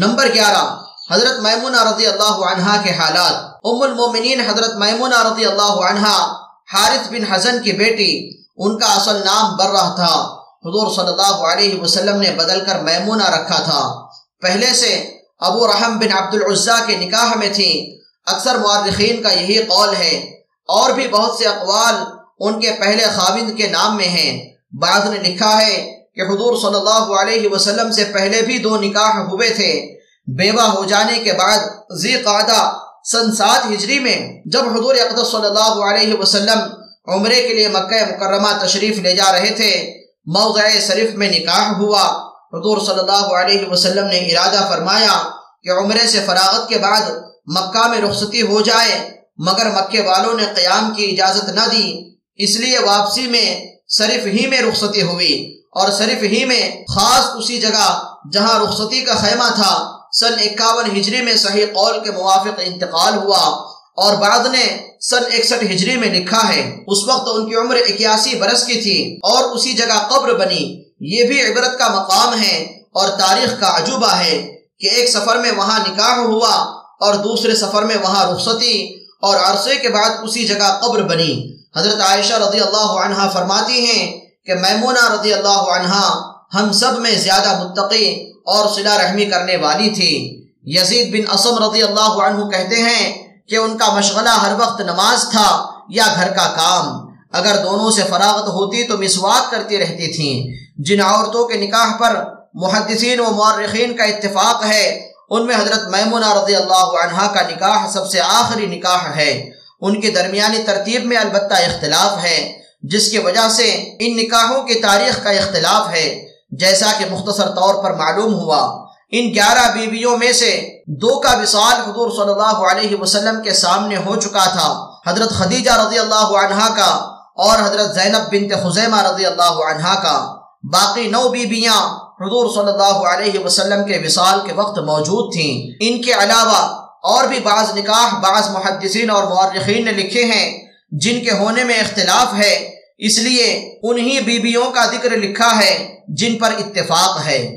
Number گیارہ، حضرت میمونہ رضی اللہ عنہا کے حالات۔ ام المومنین حضرت میمونہ رضی اللہ عنہا، حارث بن حزن کی بیٹی، ان کا اصل نام برہ تھا۔ حضور صلی اللہ علیہ وسلم نے بدل کر میمونہ رکھا تھا۔ پہلے سے ابو رحم بن عبد العزا کے نکاح میں تھی۔ اکثر معرخین کا یہی قول ہے۔ اور بھی بہت سے اقوال ان کے پہلے خاوند کے نام میں ہیں۔ بعض نے لکھا ہے کہ حضور صلی اللہ علیہ وسلم سے پہلے بھی دو نکاح ہوئے تھے۔ بیوہ ہو جانے کے بعد ذی قعدہ سن سات ہجری میں جب حضور اقدس صلی اللہ علیہ وسلم عمرے کے لیے مکہ مکرمہ تشریف لے جا رہے تھے، موضع شریف میں نکاح ہوا۔ حضور صلی اللہ علیہ وسلم نے ارادہ فرمایا کہ عمرے سے فراغت کے بعد مکہ میں رخصتی ہو جائے، مگر مکے والوں نے قیام کی اجازت نہ دی۔ اس لیے واپسی میں صرف ہی میں رخصتی ہوئی اور صرف ہی میں خاص اسی جگہ جہاں رخصتی کا خیمہ تھا، سن اکاون ہجری میں صحیح قول کے موافق انتقال ہوا اور بعد نے سن اکسٹھ ہجری میں لکھا ہے، اس وقت ان کی عمر اکیاسی برس کی تھی اور اسی جگہ قبر بنی۔ یہ بھی عبرت کا مقام ہے اور تاریخ کا عجوبہ ہے کہ ایک سفر میں وہاں نکاح ہوا اور دوسرے سفر میں وہاں رخصتی اور عرصے کے بعد اسی جگہ قبر بنی۔ حضرت عائشہ رضی اللہ عنہ فرماتی ہیں کہ میمونہ رضی اللہ عنہ ہم سب میں زیادہ متقی اور صلہ رحمی کرنے والی تھی۔ یزید بن اسم رضی اللہ عنہ کہتے ہیں کہ ان کا مشغلہ ہر وقت نماز تھا یا گھر کا کام۔ اگر دونوں سے فراغت ہوتی تو مسواک کرتی رہتی تھیں۔ جن عورتوں کے نکاح پر محدثین و مورخین کا اتفاق ہے، ان میں حضرت میمونہ رضی اللہ عنہ کا نکاح سب سے آخری نکاح ہے۔ ان کی درمیانی ترتیب میں البتہ اختلاف ہے، جس کی وجہ سے ان نکاحوں کی تاریخ کا اختلاف ہے۔ جیسا کہ مختصر طور پر معلوم ہوا، ان گیارہ بیویوں میں سے دو کا وصال حضور صلی اللہ علیہ وسلم کے سامنے ہو چکا تھا۔ حضرت خدیجہ رضی اللہ عنہ کا اور حضرت زینب بنت خزیمہ رضی اللہ عنہ کا۔ باقی نو بیویاں حضور صلی اللہ علیہ وسلم کے وصال کے وقت موجود تھیں۔ ان کے علاوہ اور بھی بعض نکاح بعض محدثین اور مورخین نے لکھے ہیں، جن کے ہونے میں اختلاف ہے۔ اس لیے انہی بیویوں کا ذکر لکھا ہے، جن پر اتفاق ہے۔